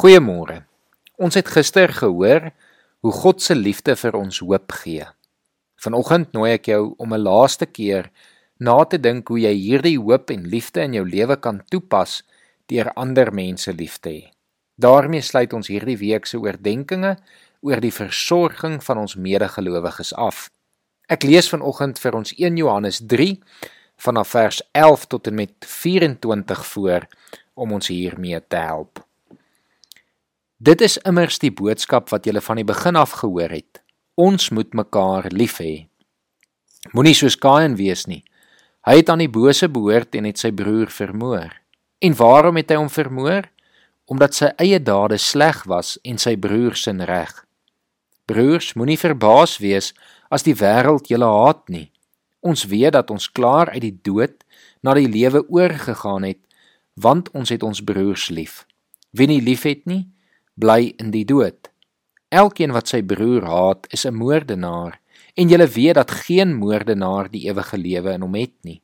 Goeiemôre. Ons het gister gehoor hoe God se liefde vir ons hoop gee. Vanoggend nooi ek jou om 'n laaste keer na te dink hoe jy hierdie hoop en liefde in jou lewe kan toepas deur ander mense lief te hê. daarmee sluit ons hierdie week se oordeenkings oor die versorging van ons medegelowiges af. Ek lees vanoggend vir ons 1 Johannes 3 vanaf vers 11 tot en met 24 voor om ons hiermee te help. Dit is immers die boodskap wat julle van die begin af gehoor het. Ons moet mekaar lief hê. Moenie soos Kain wees nie. Hy het aan die bose behoort en het sy broer vermoor. En waarom het hy hom vermoor? Omdat sy eie dade sleg was en sy broer se reg. Broers, moenie verbaas wees as die wêreld julle haat nie. Ons weet dat ons klaar uit die dood na die lewe oorgegaan het, want ons het ons broers lief. Wie nie liefhet nie, bly in die dood. Elkeen wat sy broer haat, is 'n moordenaar, en julle weet dat geen moordenaar die ewige lewe in hom het nie.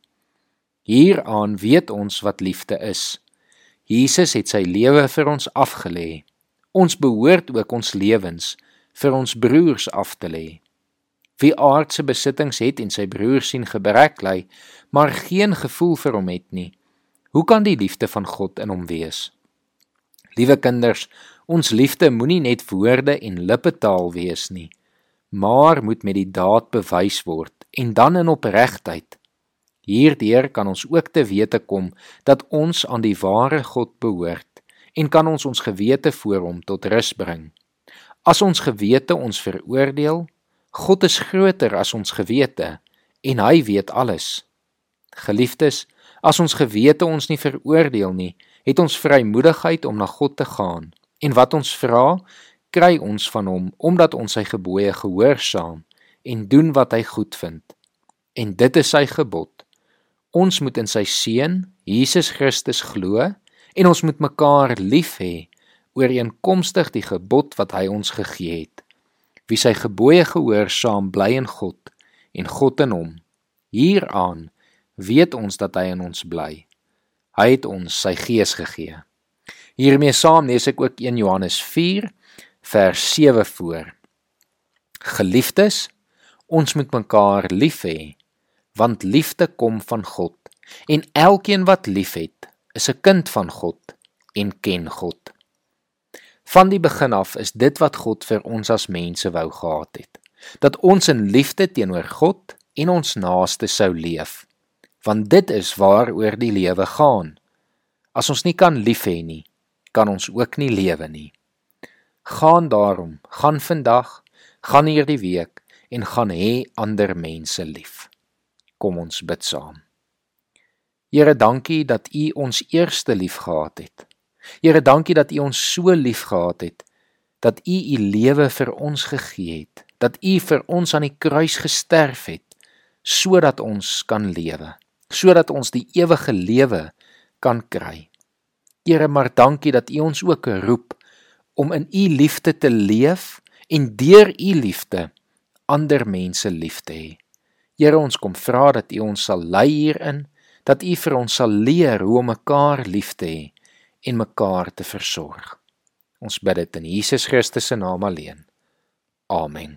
Hieraan weet ons wat liefde is. Jesus het sy lewe vir ons afgelê. Ons behoort ook ons lewens vir ons broers af te lê. Wie aardse besittings het en sy broer sien gebrek ly, maar geen gevoel vir hom het nie, hoe kan die liefde van God in hom wees? Liewe kinders, Ons liefde moenie net woorde en lippetaal wees nie, maar moet met die daad bewys word en dan in opregtheid. Hierdeur kan ons ook te wete kom dat ons aan die ware God behoort en kan ons ons gewete voor hom tot rus bring. As ons gewete ons veroordeel, God is groter as ons gewete en hy weet alles. Geliefdes, as ons gewete ons nie veroordeel nie, het ons vrymoedigheid om na God te gaan. En wat ons vra, kry ons van hom omdat ons sy gebooie gehoorsaam en doen wat hy goedvind. En dit is sy gebod. Ons moet in sy seun, Jesus Christus glo en ons moet mekaar lief hê ooreenkomstig die gebod wat hy ons gegee het. Wie sy gebooie gehoorsaam bly in God en God in hom. Hieraan weet ons dat hy in ons bly. Hy het ons sy gees gegee. Hiermee saam lees ek ook 1 Johannes 4 vers 7 voor. Geliefdes, ons moet mekaar lief hê, want liefde kom van God en elkeen wat liefhet, is 'n kind van God en ken God. Van die begin af is dit wat God vir ons as mense wou gehad het, dat ons in liefde teenoor God en ons naaste sou leef, want dit is waaroor die lewe gaan. As ons nie kan lief hê nie, kan ons ook nie lewe nie. Gaan daarom, gaan vandag, gaan hierdie week en gaan hê ander mense lief. Kom ons bid saam. Here, dankie dat U ons eerste lief gehad het. Here, dankie dat U ons so lief gehad het dat U U lewe vir ons gegee het, dat U vir ons aan die kruis gesterf het sodat ons kan lewe, sodat ons die ewige lewe kan kry. Here, maar dankie dat U ons ook roep om in U liefde te leef en deur U liefde ander mense lief te hê. Here, ons kom vra dat U ons sal lei hierin, dat U vir ons sal leer hoe om mekaar lief te hê en mekaar te versorg. Ons bid dit in Jesus Christus se naam alleen. Amen.